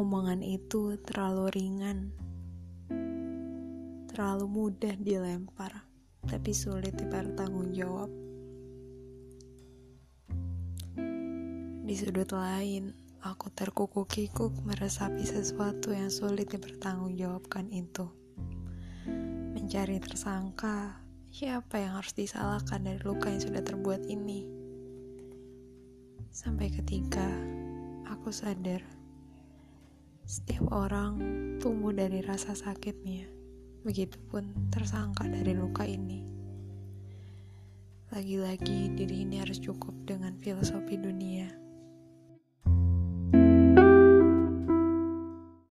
Omongan itu terlalu ringan, terlalu mudah dilempar, tapi sulit dipertanggung jawab. Di sudut lain, aku terkukuk-kikuk meresapi sesuatu yang sulit dipertanggungjawabkan itu. Mencari tersangka, siapa yang harus disalahkan dari luka yang sudah terbuat ini? Sampai ketika aku sadar, setiap orang tumbuh dari rasa sakitnya, begitupun tersangka dari luka ini. Lagi-lagi diri ini harus cukup dengan filosofi dunia